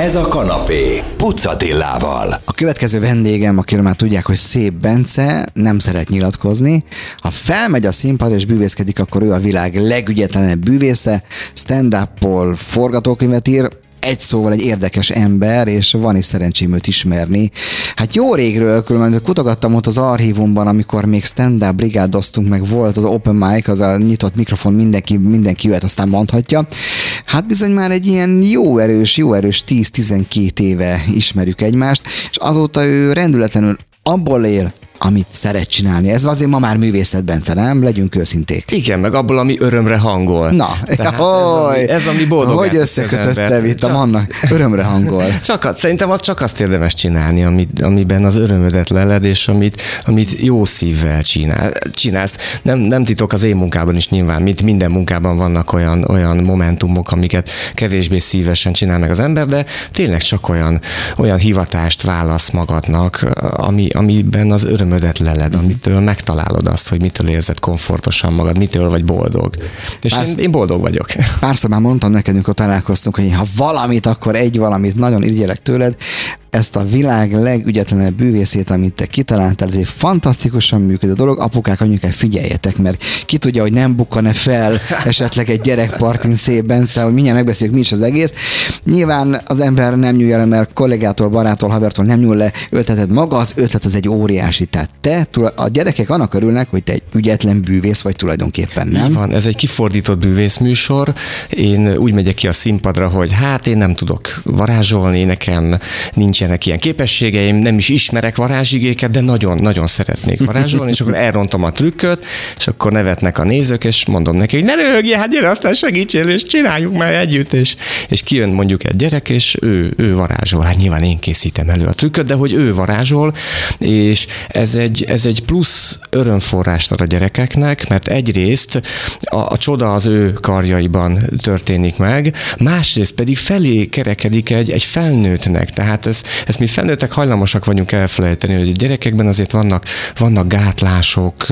Ez a kanapé, Pucatillával. A következő vendégem, akiről már tudják, hogy Szép Bence, nem szeret nyilatkozni. Ha felmegy a színpad és bűvészkedik, akkor ő a világ legügyetlenebb bűvésze, stand-up-pol forgatókönyvet ír, egy szóval egy érdekes ember, és van is szerencsém őt ismerni. Hát jó régről, különben kutogattam ott az archívumban, amikor még stand-up brigádoztunk, meg volt az open mic, az a nyitott mikrofon, mindenki, mindenki jöhet, aztán mondhatja. Hát bizony már egy ilyen jó erős, jó erős 10-12 éve ismerjük egymást, és azóta ő rendületlenül abból él, amit szeret csinálni. Ez azért ma már művészet, Bence, nem? Legyünk őszinték. Igen, meg abból, ami örömre hangol. Na, Tehát ez, ami, ez, ami boldog. Hogy összekötötte itt a mannak? Örömre hangol. Csak, szerintem az csak azt érdemes csinálni, amit, amiben az örömödet leled, és amit, amit jó szívvel csinál, csinálsz. Nem, nem titok az én munkában is nyilván, mint minden munkában vannak olyan, olyan momentumok, amiket kevésbé szívesen csinál meg az ember, de tényleg csak olyan, olyan hivatást válasz magadnak, ami, amiben az öröm örömödet leled, uh-huh. amitől megtalálod azt, hogy mitől érzed komfortosan magad, mitől vagy boldog. És Pársz... én, én boldog vagyok. Párszor már mondtam neked, amikor találkoztunk, hogy ha valamit, akkor egy valamit nagyon irigyelek tőled, ezt a világ legügyetlenebb bűvészét, amit te kitaláltál, ez egy fantasztikusan működő dolog. Apukák, anyukák, figyeljetek, mert ki tudja, hogy nem bukkan-e fel esetleg egy gyerekpartin szép Bence, hogy mindjárt megbeszéljük, mi is az egész. Nyilván az ember nem nyúlja le, mert kollégától, barától, havertól nem nyúl le, ötleted maga, az ötlet az egy óriási. Tehát te, a gyerekek annak örülnek, hogy te egy ügyetlen bűvész vagy tulajdonképpen, nem? Így van, ez egy kifordított bűvészműsor. Én úgy megyek ki a színpadra, hogy hát én nem tudok varázsolni, nekem nincs nincsenek ilyen képességeim, nem is ismerek varázsigéket, de nagyon-nagyon szeretnék varázsolni, és akkor elrontom a trükköt, és akkor nevetnek a nézők, és mondom neki, hogy ne röhögjél, hát gyere, aztán segítsél, és csináljuk már együtt, és, és kijön mondjuk egy gyerek, és ő, ő varázsol. Hát nyilván én készítem elő a trükköt, de hogy ő varázsol, és ez egy, ez egy plusz örömforrás a gyerekeknek, mert egyrészt a, a csoda az ő karjaiban történik meg, másrészt pedig felé kerekedik egy, egy felnőttnek, tehát ez, ezt mi felnőttek hajlamosak vagyunk elfelejteni, hogy a gyerekekben azért vannak, vannak gátlások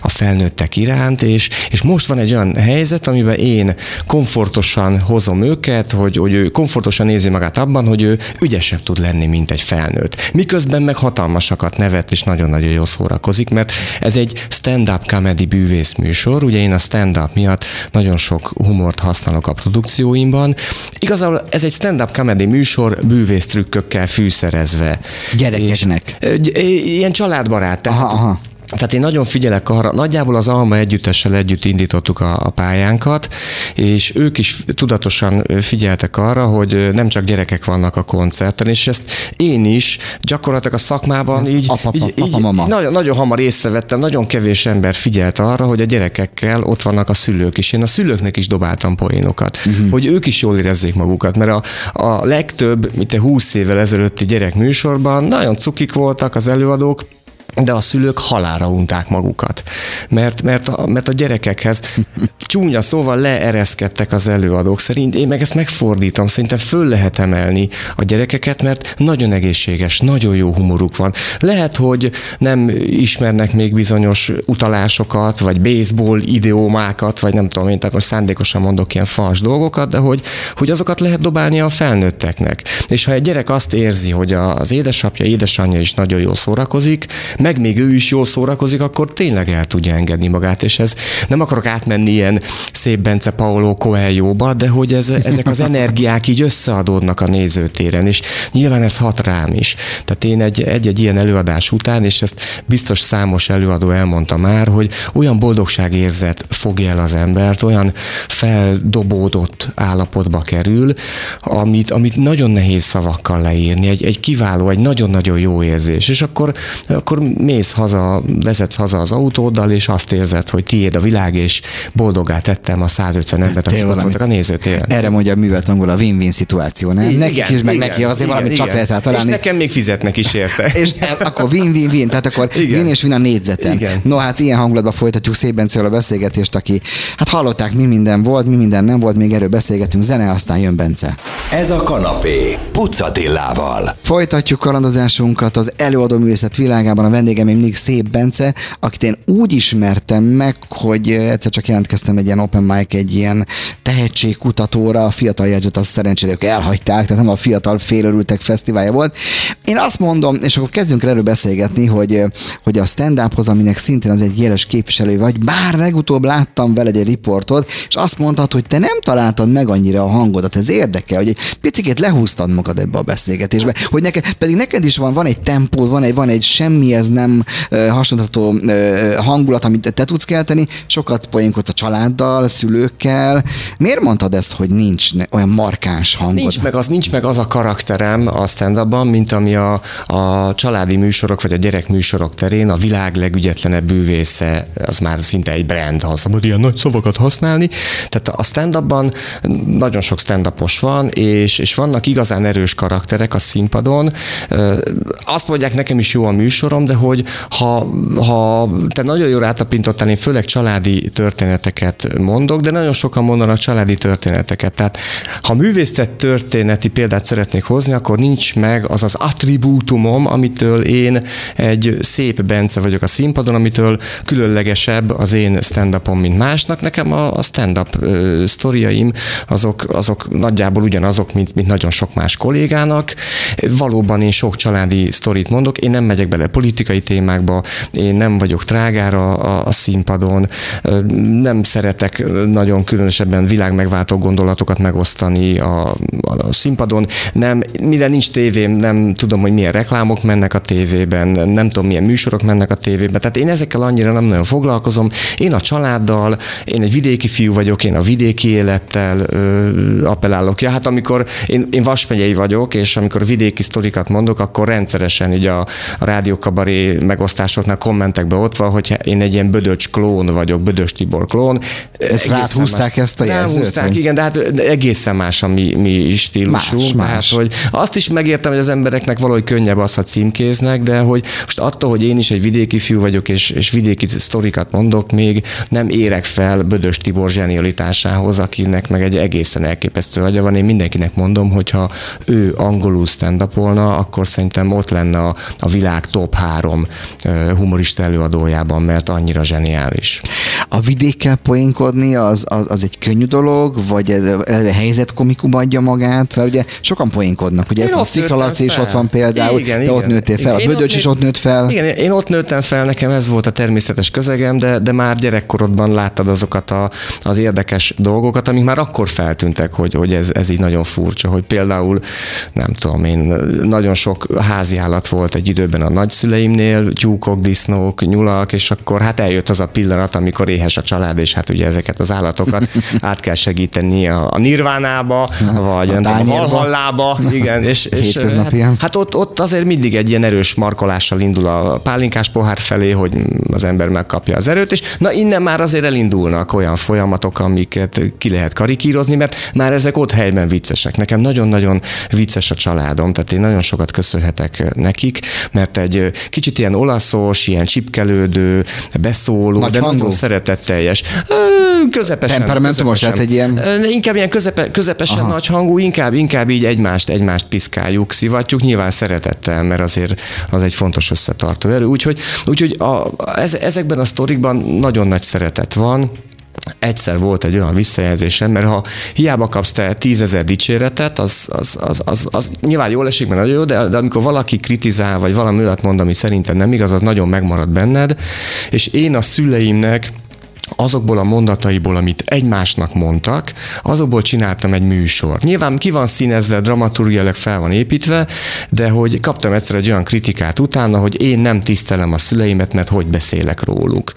a felnőttek iránt, és, és most van egy olyan helyzet, amiben én komfortosan hozom őket, hogy, hogy ő komfortosan érzi magát abban, hogy ő ügyesebb tud lenni, mint egy felnőtt. Miközben meg hatalmasakat nevet, és nagyon-nagyon jól szórakozik, mert ez egy stand-up comedy bűvész műsor, ugye én a stand-up miatt nagyon sok humort használok a produkcióimban. Igazából ez egy stand-up comedy műsor bűvész trükkökkel fűszerezve. Gyerekeknek. És, ilyen családbarát. Tehát aha, aha. Tehát én nagyon figyelek arra, nagyjából az Alma együttessel együtt indítottuk a, a pályánkat, és ők is tudatosan figyeltek arra, hogy nem csak gyerekek vannak a koncerten, és ezt én is gyakorlatilag a szakmában így, apa, így, apa, így mama. Nagyon, nagyon hamar észrevettem, nagyon kevés ember figyelt arra, hogy a gyerekekkel ott vannak a szülők is. Én a szülőknek is dobáltam poénokat, uh-huh. hogy ők is jól érezzék magukat, mert a, a legtöbb, mint a 20 évvel ezelőtti gyerek műsorban nagyon cukik voltak az előadók, de a szülők halára unták magukat. Mert, mert, a, mert a gyerekekhez csúnya szóval leereszkedtek az előadók szerint. Én meg ezt megfordítom, szerintem föl lehet emelni a gyerekeket, mert nagyon egészséges, nagyon jó humoruk van. Lehet, hogy nem ismernek még bizonyos utalásokat, vagy baseball idiómákat, vagy nem tudom én, tehát most szándékosan mondok ilyen fals dolgokat, de hogy, hogy azokat lehet dobálni a felnőtteknek. És ha egy gyerek azt érzi, hogy az édesapja, édesanyja is nagyon jól szórakozik, meg még ő is jól szórakozik, akkor tényleg el tudja engedni magát, és ez nem akarok átmenni ilyen szép Bence Paolo Coelho-ba, de hogy ez, ezek az energiák így összeadódnak a nézőtéren, és nyilván ez hat rám is. Tehát én egy, egy-egy ilyen előadás után, és ezt biztos számos előadó elmondta már, hogy olyan boldogságérzet fogja el az embert, olyan feldobódott állapotba kerül, amit, amit nagyon nehéz szavakkal leírni, egy, egy kiváló, egy nagyon-nagyon jó érzés, és akkor, akkor mész haza, vezetsz haza az autóddal, és azt érzed, hogy tiéd a világ, és boldogá tettem a 150 embert, akik ott voltak a nézőtéren. Erre mondja a művet angol a win-win szituáció, nem? Igen, Nekik is, meg igen, neki azért igen, valamit igen. csak lehet találni. És nekem még fizetnek is érte. és akkor win-win-win, tehát akkor igen. win és win a négyzeten. Igen. No hát ilyen hangulatban folytatjuk szép Bencével a beszélgetést, aki, hát hallották, mi minden volt, mi minden nem volt, még erről beszélgetünk, zene, aztán jön Bence. Ez a kanapé, Pucatillával. Folytatjuk kalandozásunkat az előadó művészet világában, a vendégem mindig Szép Bence, akit én úgy ismertem meg, hogy egyszer csak jelentkeztem egy ilyen open mic, egy ilyen tehetségkutatóra, a fiatal jelzőt azt szerencsére ők elhagyták, tehát nem a fiatal félörültek fesztiválja volt. Én azt mondom, és akkor kezdjünk erről beszélgetni, hogy, hogy a stand-uphoz, aminek szintén az egy jeles képviselő vagy, bár legutóbb láttam veled egy riportot, és azt mondtad, hogy te nem találtad meg annyira a hangodat. Ez érdekel, hogy egy picit lehúztad magad ebbe a beszélgetésbe, hogy neked, pedig neked is van, van egy tempó, van egy, van egy semmi, ez nem hasonlítható hangulat, amit te tudsz kelteni, sokat poénkot a családdal, szülőkkel. Miért mondtad ezt, hogy nincs olyan markáns hangod? Nincs meg az, nincs meg az a karakterem a stand mint ami a, a családi műsorok vagy a gyerekműsorok terén a világ legügyetlenebb bűvésze, az már szinte egy brand, ha szabad ilyen nagy szavakat használni. Tehát a stand nagyon sok stand van, és, és vannak igazán erős karakterek a színpadon. Azt mondják, nekem is jó a műsorom, de hogy ha, ha te nagyon jól átapintottál, én főleg családi történeteket mondok, de nagyon sokan mondanak családi történeteket. Tehát ha művészet történeti példát szeretnék hozni, akkor nincs meg az az attribútumom, amitől én egy szép Bence vagyok a színpadon, amitől különlegesebb az én stand mint másnak. Nekem a, a stand-up sztoriaim azok, azok nagyjából ugyanazok, mint, mint nagyon sok más kollégának. Valóban én sok családi sztorit mondok, én nem megyek bele politikai témákba, én nem vagyok trágára a, a színpadon, nem szeretek nagyon különösebben világmegváltó gondolatokat megosztani a, a színpadon, nem, minden nincs tévém, nem tudom, hogy milyen reklámok mennek a tévében, nem tudom, milyen műsorok mennek a tévében, tehát én ezekkel annyira nem nagyon foglalkozom. Én a családdal, én egy vidéki fiú vagyok, én a vidéki élettel ö, appellálok. Ja, hát amikor én, én Vasmegyei vagyok, és amikor vidéki sztorikat mondok, akkor rendszeresen ugye a, a rádiókabaré megosztásoknál kommentekbe ott van, hogy én egy ilyen Bödöcs klón vagyok, Bödös Tibor klón. Ezt ráthúzták ezt a jelzőt? Húzták, igen, de hát egészen más a mi, mi stílusunk. Más, más. Hát, hogy azt is megértem, hogy az embereknek valahogy könnyebb az, ha címkéznek, de hogy most attól, hogy én is egy vidéki fiú vagyok, és, és vidéki sztorikat mondok, még nem érek fel Bödös Tibor zsenialitásához, akinek meg egy egészen elképesztő agya van. Én mindenkinek mondom, hogy ha ő angolul stand akkor szerintem ott lenne a, a világ top három humorista előadójában, mert annyira zseniális. A vidékkel poénkodni az, az, az egy könnyű dolog, vagy ez a helyzet komikum adja magát? Mert ugye sokan poénkodnak, ugye a Sziklalaci is ott van például, igen, de igen. ott nőttél fel, igen, a Bödöcs is ott nőtt fel. Igen, én ott nőttem fel, nekem ez volt a természetes közegem, de, de már gyerekkorodban láttad azokat a, az érdekes dolgokat, amik már akkor feltűntek, hogy, hogy ez, ez így nagyon furcsa, hogy például, nem tudom én, nagyon sok házi állat volt egy időben a nagyszüleimnél, tyúkok, disznók, nyulak, és akkor hát eljött az a pillanat, amikor éhes a család, és hát ugye ezeket az állatokat át kell segíteni a, a nirvánába, vagy a, a valhallába, igen, és, és hát, hát ott, ott azért mindig egy ilyen erős markolással indul a pálinkás pohár felé, hogy az ember megkapja az erőt, és na innen már azért elindulnak olyan folyamatok, amiket ki lehet karikírozni, mert már ezek ott helyben viccesek. Nekem nagyon-nagyon vicces a családom, tehát én nagyon sokat köszönhetek nekik, mert egy kicsit ilyen olaszos, ilyen csipkelődő, beszóló, Nagy de hangú. nagyon szeretetteljes. Közepesen. Temperamentumos, tehát egy ilyen... Inkább ilyen közepe, közepesen Aha. nagy hangú, inkább, inkább így egymást, egymást piszkáljuk, szivatjuk, nyilván szeretettel, mert azért az egy fontos összetartó erő. Úgyhogy, úgyhogy a, ez, ezekben a sztorikban nagyon nagy szeretet van, egyszer volt egy olyan visszajelzésem, mert ha hiába kapsz te tízezer dicséretet, az, az, az, az, az nyilván jól esik, mert nagyon jó, de, de amikor valaki kritizál, vagy valami olyat mond, ami szerintem nem igaz, az nagyon megmarad benned, és én a szüleimnek azokból a mondataiból, amit egymásnak mondtak, azokból csináltam egy műsor. Nyilván ki van színezve, dramaturgiailag fel van építve, de hogy kaptam egyszer egy olyan kritikát utána, hogy én nem tisztelem a szüleimet, mert hogy beszélek róluk.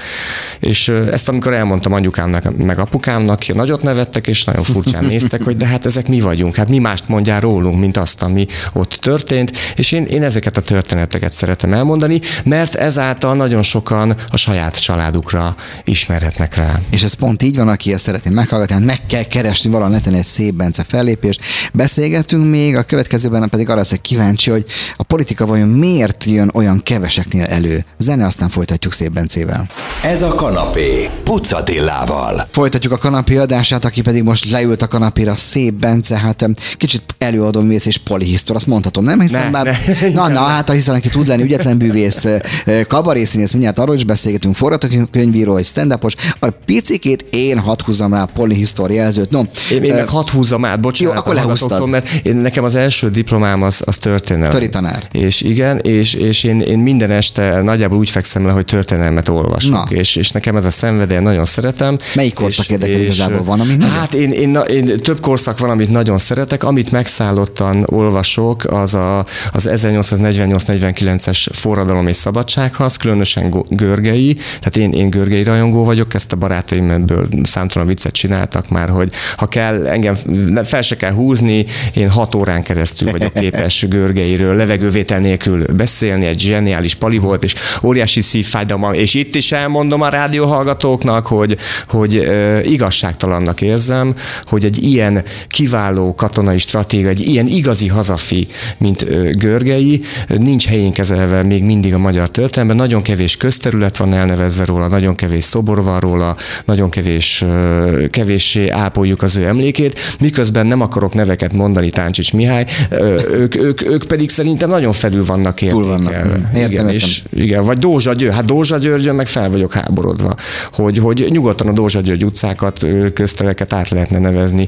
És ezt amikor elmondtam anyukámnak, meg apukámnak, nagyot nevettek, és nagyon furcsán néztek, hogy de hát ezek mi vagyunk, hát mi mást mondjál rólunk, mint azt, ami ott történt, és én, én ezeket a történeteket szeretem elmondani, mert ezáltal nagyon sokan a saját családukra ismerhetnek figyelnek rá. És ez pont így van, aki ezt szeretné meghallgatni, hát meg kell keresni valahol neten egy szép Bence fellépést. Beszélgetünk még, a következőben pedig arra leszek kíváncsi, hogy a politika vajon miért jön olyan keveseknél elő. Zene, aztán folytatjuk szép Bencével. Ez a kanapé, Pucatillával. Folytatjuk a kanapé adását, aki pedig most leült a kanapéra, szép Bence, hát em, kicsit előadom vész és polihisztor, azt mondhatom, nem? Hiszen Ne, már, ne. na, na, hát hiszen aki tud lenni ügyetlen bűvész, kabarészínész, mindjárt arról is beszélgetünk, forgatókönyvíró, egy stand a picikét én hadd húzzam rá a polihisztor jelzőt. No, Én, én meg hadd húzzam át, bocsánat, Jó, akkor lehúztad. mert én, nekem az első diplomám az, az történelem. Töri tanár. És igen, és, és én, én minden este nagyjából úgy fekszem le, hogy történelmet olvasok. Na. És, és nekem ez a szenvedély, nagyon szeretem. Melyik korszak érdekel igazából? Van, ami nagyon? Hát én, én, én, több korszak van, amit nagyon szeretek. Amit megszállottan olvasok, az a, az 1848-49-es forradalom és szabadságharc, különösen Görgei. Tehát én, én Görgei rajongó vagyok, ezt a barátaimből számtalan viccet csináltak már, hogy ha kell, engem fel se kell húzni, én hat órán keresztül vagyok képes Görgeiről levegővétel nélkül beszélni, egy zseniális pali volt, és óriási szívfájdalma, és itt is elmondom a rádióhallgatóknak, hogy, hogy igazságtalannak érzem, hogy egy ilyen kiváló katonai stratégia, egy ilyen igazi hazafi, mint ö, Görgei, nincs helyén kezelve még mindig a magyar történelemben. Nagyon kevés közterület van elnevezve róla, nagyon kevés szobor van róla, nagyon kevés, kevéssé ápoljuk az ő emlékét, miközben nem akarok neveket mondani, Táncsics Mihály, ők, ők, ők pedig szerintem nagyon felül vannak értékelve. Mm, értem, igen, értem. és igen, vagy Dózsa György, hát Dózsa Györgyön meg fel vagyok háborodva, hogy, hogy nyugodtan a Dózsa György utcákat, köztereket át lehetne nevezni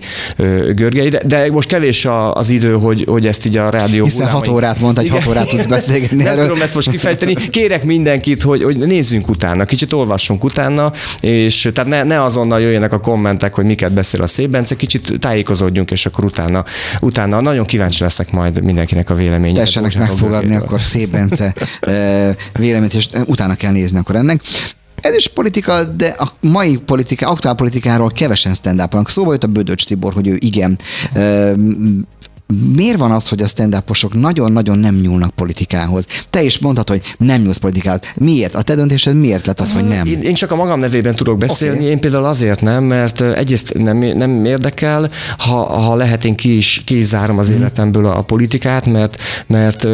Görgei, de, de most kevés az idő, hogy, hogy ezt így a rádió Hiszen hat órát mondta, hogy hat órát tudsz beszélgetni Nem erről. tudom ezt most kifejteni. Kérek mindenkit, hogy, hogy nézzünk utána, kicsit olvassunk utána, és tehát ne, ne azonnal jöjjenek a kommentek, hogy miket beszél a szép Bence, kicsit tájékozódjunk, és akkor utána, utána nagyon kíváncsi leszek majd mindenkinek a véleményére. tessenek megfogadni akkor szép Bence véleményt, és utána kell nézni akkor ennek. Ez is politika, de a mai politika, aktuál politikáról kevesen stand up Szóval jött a Bödöcs Tibor, hogy ő igen. Miért van az, hogy a stand nagyon-nagyon nem nyúlnak politikához? Te is mondhatod, hogy nem nyúlsz politikához. Miért? A te döntésed miért lett az, hogy nem? Én, én csak a magam nevében tudok beszélni, okay. én például azért nem, mert egyrészt nem, nem érdekel, ha, ha lehet, én ki is, ki is zárom az életemből a, a politikát, mert, mert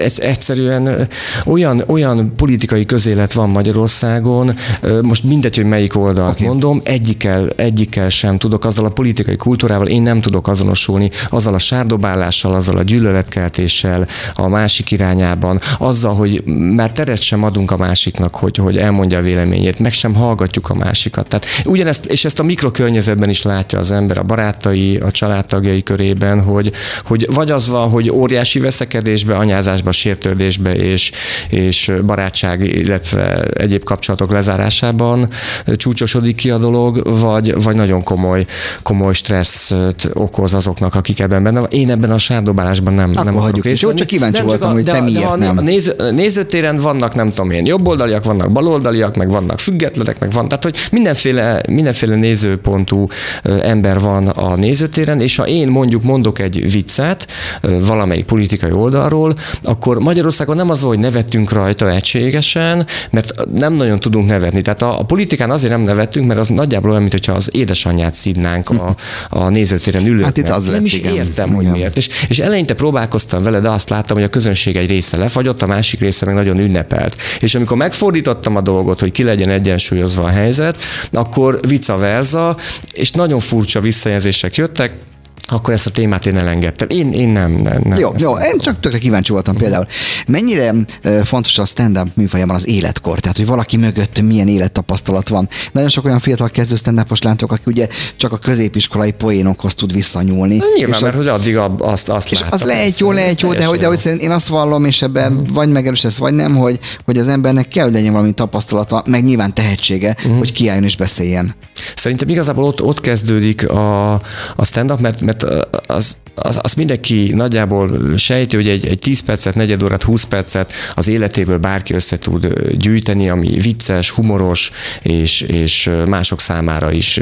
ez egyszerűen olyan, olyan politikai közélet van Magyarországon, most mindegy, hogy melyik oldalt okay. mondom, egyikkel, egyikkel sem tudok, azzal a politikai kultúrával én nem tudok azonosulni, azzal a sárdobálással, azzal a gyűlöletkeltéssel a másik irányában, azzal, hogy már teret sem adunk a másiknak, hogy, hogy elmondja a véleményét, meg sem hallgatjuk a másikat. Tehát ugyanezt, és ezt a mikrokörnyezetben is látja az ember, a barátai, a családtagjai körében, hogy, hogy vagy az van, hogy óriási veszekedésbe, anyázásba, sértődésbe és, és barátság, illetve egyéb kapcsolatok lezárásában csúcsosodik ki a dolog, vagy, vagy nagyon komoly, komoly stresszt okoz azoknak, akik ebben benne van. Én ebben a sárdobálásban nem, Akkor nem hagyjuk is. Jó, csak kíváncsi Nem, voltam, a- hogy te miért a- nem. A néző, nézőtéren vannak, nem tudom én, jobboldaliak, vannak baloldaliak, meg vannak függetlenek, meg van. Tehát, hogy mindenféle, mindenféle nézőpontú ember van a nézőtéren, és ha én mondjuk mondok egy viccet valamelyik politikai oldalról, akkor Magyarországon nem az, hogy nevettünk rajta egységesen, mert nem nagyon tudunk nevetni. Tehát a, a politikán azért nem nevettünk, mert az nagyjából olyan, mintha az édesanyját szidnánk a, a nézőtéren ülőknek. Hát itt az nem lett, is igen. Értem, hogy Igen. miért. És, és eleinte próbálkoztam vele, de azt láttam, hogy a közönség egy része lefagyott, a másik része meg nagyon ünnepelt. És amikor megfordítottam a dolgot, hogy ki legyen egyensúlyozva a helyzet, akkor vice versa, és nagyon furcsa visszajelzések jöttek, akkor ezt a témát én elengedtem. Én, én nem, nem, nem. Jó, jó, nem. én csak tökre kíváncsi voltam például. Mennyire fontos a stand-up műfajában az életkor? Tehát, hogy valaki mögött milyen élettapasztalat van. Nagyon sok olyan fiatal kezdő stand látok, aki ugye csak a középiskolai poénokhoz tud visszanyúlni. Nyilván, és mert az, hogy addig azt, azt és látta, az lehet jó, lehet jó, de hogy, de hogy én azt vallom, és ebben Mhm. vagy megerősítesz, vagy nem, hogy, hogy az embernek kell, hogy legyen valami tapasztalata, meg nyilván tehetsége, Mhm. hogy kiálljon és beszéljen. Szerintem igazából ott, ott kezdődik a, a stand-up, mert, mert az, az, az mindenki nagyjából sejti, hogy egy, egy 10 percet, negyed órát, 20 percet az életéből bárki össze tud gyűjteni, ami vicces, humoros, és, és mások számára is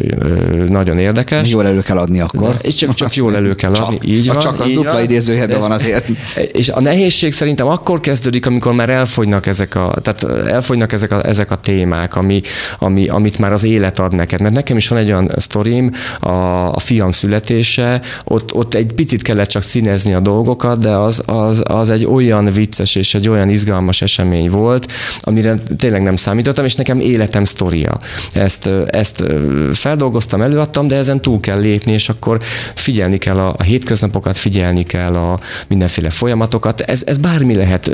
nagyon érdekes. Jól elő kell adni akkor. És csak, csak jól elő kell adni, csak, így van. Csak az dupla van. idézőjelben van azért. És a nehézség szerintem akkor kezdődik, amikor már elfogynak ezek a, tehát elfogynak ezek a, ezek a témák, ami, ami, amit már az élet ad neked. Mert nekem is van egy olyan sztorim, a, a fiam születése, ott, ott egy picit kellett csak színezni a dolgokat, de az, az, az egy olyan vicces és egy olyan izgalmas esemény volt, amire tényleg nem számítottam, és nekem életem sztoria. Ezt, ezt feldolgoztam, előadtam, de ezen túl kell lépni, és akkor figyelni kell a, a hétköznapokat, figyelni kell a mindenféle folyamatokat. Ez, ez bármi lehet.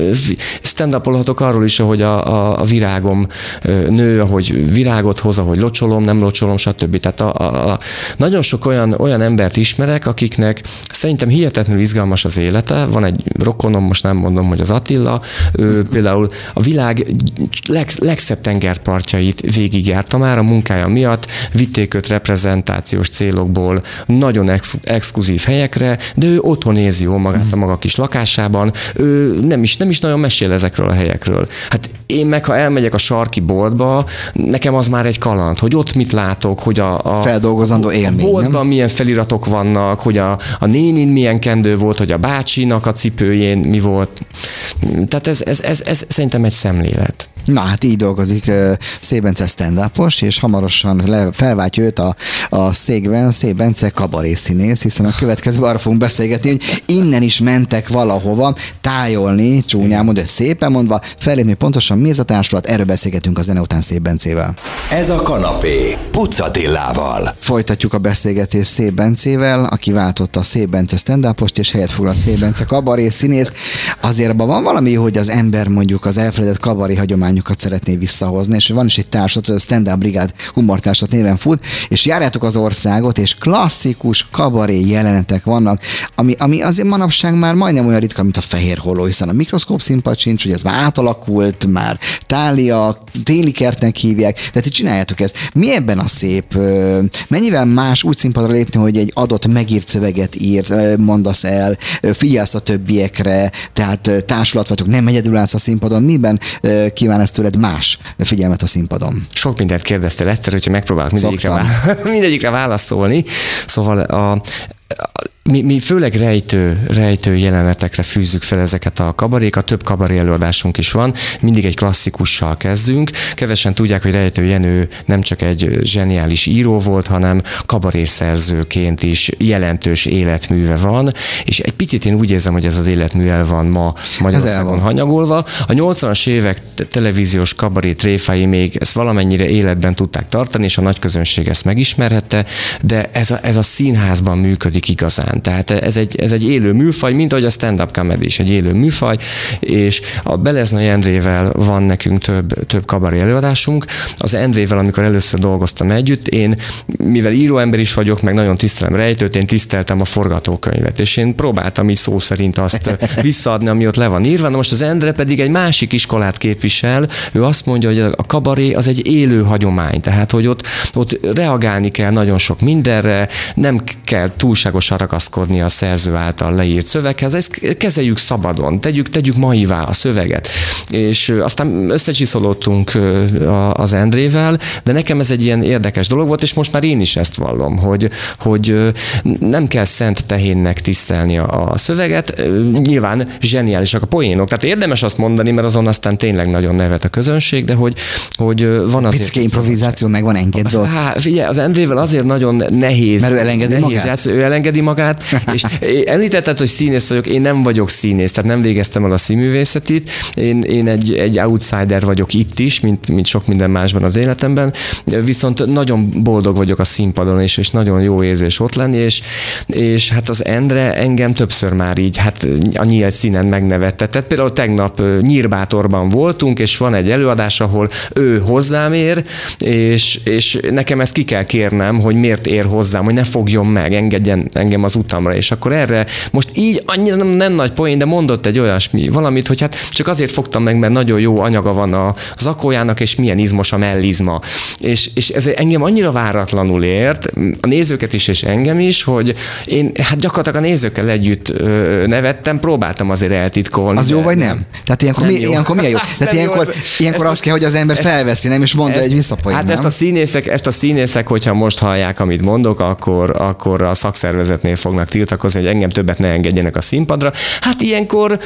stand arról is, ahogy a, a, a virágom nő, ahogy virágot hoz, ahogy locsolom, nem locsolom, stb. Tehát a, a, a, nagyon sok olyan, olyan embert ismerek, akiknek szerintem hihetetlenül izgalmas az élete. Van egy rokonom, most nem mondom, hogy az Attila, ő például a világ leg, legszebb tengerpartjait végigjárta már a munkája miatt, vitték őt reprezentációs célokból nagyon ex, exkluzív helyekre, de ő otthon érzi jól magát a maga kis lakásában, ő nem is, nem is nagyon mesél ezekről a helyekről. Hát én meg, ha elmegyek a sarki boltba, nekem az már egy kaland, hogy ott mit látok, hogy a, a feldolgozandó élmény, a boltban nem? milyen feliratok vannak, hogy a, a nénin milyen kendő volt, hogy a bácsinak a cipőjén mi volt. Tehát ez, ez, ez, ez szerintem egy szemlélet. Na hát így dolgozik Szébence stand és hamarosan le, felváltja őt a, a székben Szébence kabaré színész, hiszen a következő arra fogunk beszélgetni, hogy innen is mentek valahova tájolni, csúnyán mondva, szépen mondva, felépni pontosan mi ez a társulat, erről beszélgetünk a zene után Szébencével. Ez a kanapé, Pucatillával. Folytatjuk a beszélgetést Szébencével, aki váltotta a Szébence stand és helyet foglalt Szébence kabaré színész. Azért abban van valami, hogy az ember mondjuk az elfeledett kabaré hagyomány hagyományokat szeretné visszahozni, és van is egy társat, a Stand Up Brigád humortársat néven fut, és járjátok az országot, és klasszikus kabaré jelenetek vannak, ami, ami azért manapság már majdnem olyan ritka, mint a fehér holó, hiszen a mikroszkóp színpad sincs, hogy ez már átalakult, már tália, téli kertnek hívják, tehát itt csináljátok ezt. Mi ebben a szép? Mennyivel más úgy színpadra lépni, hogy egy adott megírt szöveget ír, mondasz el, figyelsz a többiekre, tehát társulat vagyok, nem egyedül állsz a színpadon, miben kíván ez tőled más figyelmet a színpadon? Sok mindent kérdeztél egyszer, hogyha megpróbálok mindegyikre, vá- mindegyikre válaszolni. Szóval a, mi, mi főleg rejtő, rejtő jelenetekre fűzzük fel ezeket a kabarékat, több kabaré előadásunk is van, mindig egy klasszikussal kezdünk. Kevesen tudják, hogy Rejtő Jenő nem csak egy zseniális író volt, hanem kabarészerzőként is jelentős életműve van, és egy picit én úgy érzem, hogy ez az életmű van ma Magyarországon hanyagolva. A 80-as évek televíziós kabaré tréfái még ezt valamennyire életben tudták tartani, és a nagy közönség ezt megismerhette, de ez a, ez a színházban működik igazán után. Tehát ez egy, ez egy élő műfaj, mint ahogy a stand-up comedy is egy élő műfaj, és a Beleznai Endrével van nekünk több, több kabaré előadásunk. Az Endrével, amikor először dolgoztam együtt, én, mivel íróember is vagyok, meg nagyon tisztelem rejtőt, én tiszteltem a forgatókönyvet, és én próbáltam így szó szerint azt visszaadni, ami ott le van írva. Na most az Endre pedig egy másik iskolát képvisel, ő azt mondja, hogy a kabaré az egy élő hagyomány, tehát hogy ott, ott reagálni kell nagyon sok mindenre, nem kell túlságosan ragaszkodni a szerző által leírt szöveghez, ezt kezeljük szabadon, tegyük, tegyük maivá a szöveget. És aztán összecsiszolódtunk az Endrével, de nekem ez egy ilyen érdekes dolog volt, és most már én is ezt vallom, hogy, hogy nem kell szent tehénnek tisztelni a, szöveget, nyilván zseniálisak a poénok, tehát érdemes azt mondani, mert azon aztán tényleg nagyon nevet a közönség, de hogy, hogy van azért... Picike improvizáció meg van engedve. Hát figyelj, az Endrével azért nagyon nehéz. Mert ő elengedi nehéz magát? Játsz, ő elengedi magát, és említetted, hogy színész vagyok, én nem vagyok színész, tehát nem végeztem el a színművészetit, én, én egy, egy outsider vagyok itt is, mint, mint sok minden másban az életemben, viszont nagyon boldog vagyok a színpadon, és, és nagyon jó érzés ott lenni, és, és hát az Endre engem többször már így, hát a nyílt színen megnevettetett. Például tegnap Nyírbátorban voltunk, és van egy előadás, ahol ő hozzám ér, és, és nekem ezt ki kell kérnem, hogy miért ér hozzám, hogy ne fogjon meg, engedjen engem az utamra, és akkor erre most így annyira nem, nem nagy poén, de mondott egy olyasmi valamit, hogy hát csak azért fogtam meg, mert nagyon jó anyaga van a zakójának, és milyen izmos a mellizma. És, és ez engem annyira váratlanul ért, a nézőket is, és engem is, hogy én hát gyakorlatilag a nézőkkel együtt ö, nevettem, próbáltam azért eltitkolni. Az jó vagy nem? Tehát ilyenkor, Nem mi, jó. ilyenkor milyen jó? Tehát Nem jó, ilyenkor, ez- ilyenkor ezt azt a- kell, hogy az ember felveszi, nem? És mondta ezt- egy visszapoint, Hát nem? ezt a színészek, ezt a színészek, hogyha most hallják, amit mondok, akkor, akkor a szakszervezetnél fognak tiltakozni, hogy engem többet ne engedjenek a színpadra. Hát ilyenkor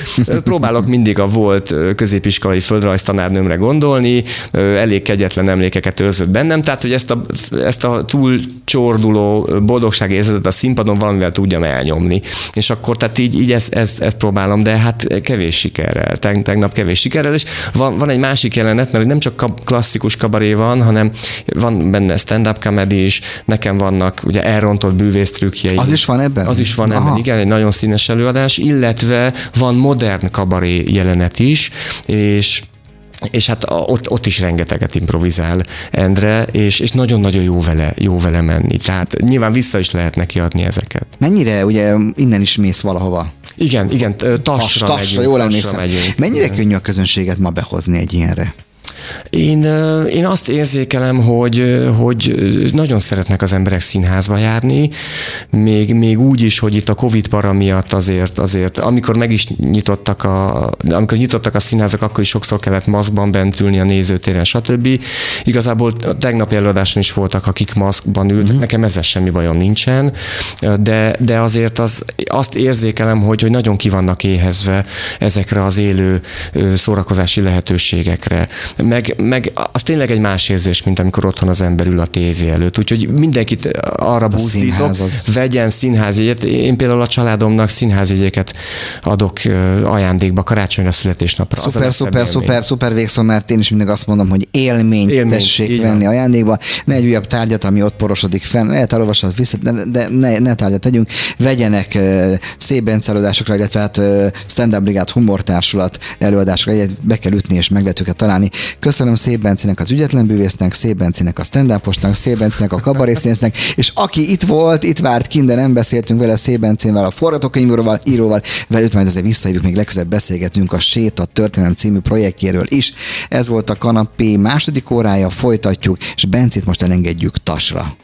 próbálok mindig a volt középiskolai földrajztanárnőmre gondolni, elég kegyetlen emlékeket őrzött bennem, tehát hogy ezt a, ezt a túl csorduló boldogságérzetet a színpadon valamivel tudjam elnyomni. És akkor tehát így, így ezt, ezt, ezt próbálom, de hát kevés sikerrel, Teg, tegnap kevés sikerrel, és van, van egy másik jelenet, mert nem csak klasszikus kabaré van, hanem van benne stand-up comedy is, nekem vannak ugye elrontott bűvésztrükkjeim. Az is van ebben? Az is van Aha. ebben, igen, egy nagyon színes előadás, illetve van modern kabaré jelenet is, és és hát ott, ott is rengeteget improvizál Endre, és, és nagyon-nagyon jó vele, jó vele menni. Tehát nyilván vissza is lehet neki adni ezeket. Mennyire, ugye innen is mész valahova? Igen, igen, ö, Tassra, Tassra, megyünk. jól Tassra emlékszem. Mennyire könnyű a közönséget ma behozni egy ilyenre? Én, én azt érzékelem, hogy, hogy nagyon szeretnek az emberek színházba járni, még, még úgy is, hogy itt a Covid para miatt azért, azért amikor meg is nyitottak a, amikor nyitottak a színházak, akkor is sokszor kellett maszkban bent ülni a nézőtéren, stb. Igazából a tegnapi előadáson is voltak, akik maszkban ültek, uh-huh. nekem ezzel semmi bajom nincsen, de, de azért az, azt érzékelem, hogy, hogy nagyon ki vannak éhezve ezekre az élő szórakozási lehetőségekre. Meg, meg az tényleg egy más érzés, mint amikor otthon az ember ül a tévé előtt. Úgyhogy mindenkit arra buzdítok, színház az. vegyen színházjegyet. Én például a családomnak színházjegyeket adok ajándékba karácsonyra, születésnapra. Szuper, szuper, élmény. szuper, szuper végszó, mert én is mindig azt mondom, hogy élményt, Élményt, tessék van. venni ajándékba, ne egy újabb tárgyat, ami ott porosodik fenn, lehet elolvashat vissza, de, de ne, ne tárgyat tegyünk, vegyenek uh, szép Bence előadásokra, illetve hát uh, Stand Up Brigád humortársulat előadásokra, egyet be kell ütni és meg lehet őket találni. Köszönöm Szép Bencének az ügyetlen bűvésznek, Szép Bencének a stand Szép Bencének a kabarészínésznek, és aki itt volt, itt várt kint, nem beszéltünk vele Szép Bencével, a forgatókönyvíróval, íróval, velük majd azért visszajövünk, még legközelebb beszélgetünk a Séta Történelem című projektjéről is. Ez volt a kanapé második órája, folytatjuk, és Bencét most elengedjük Tasra.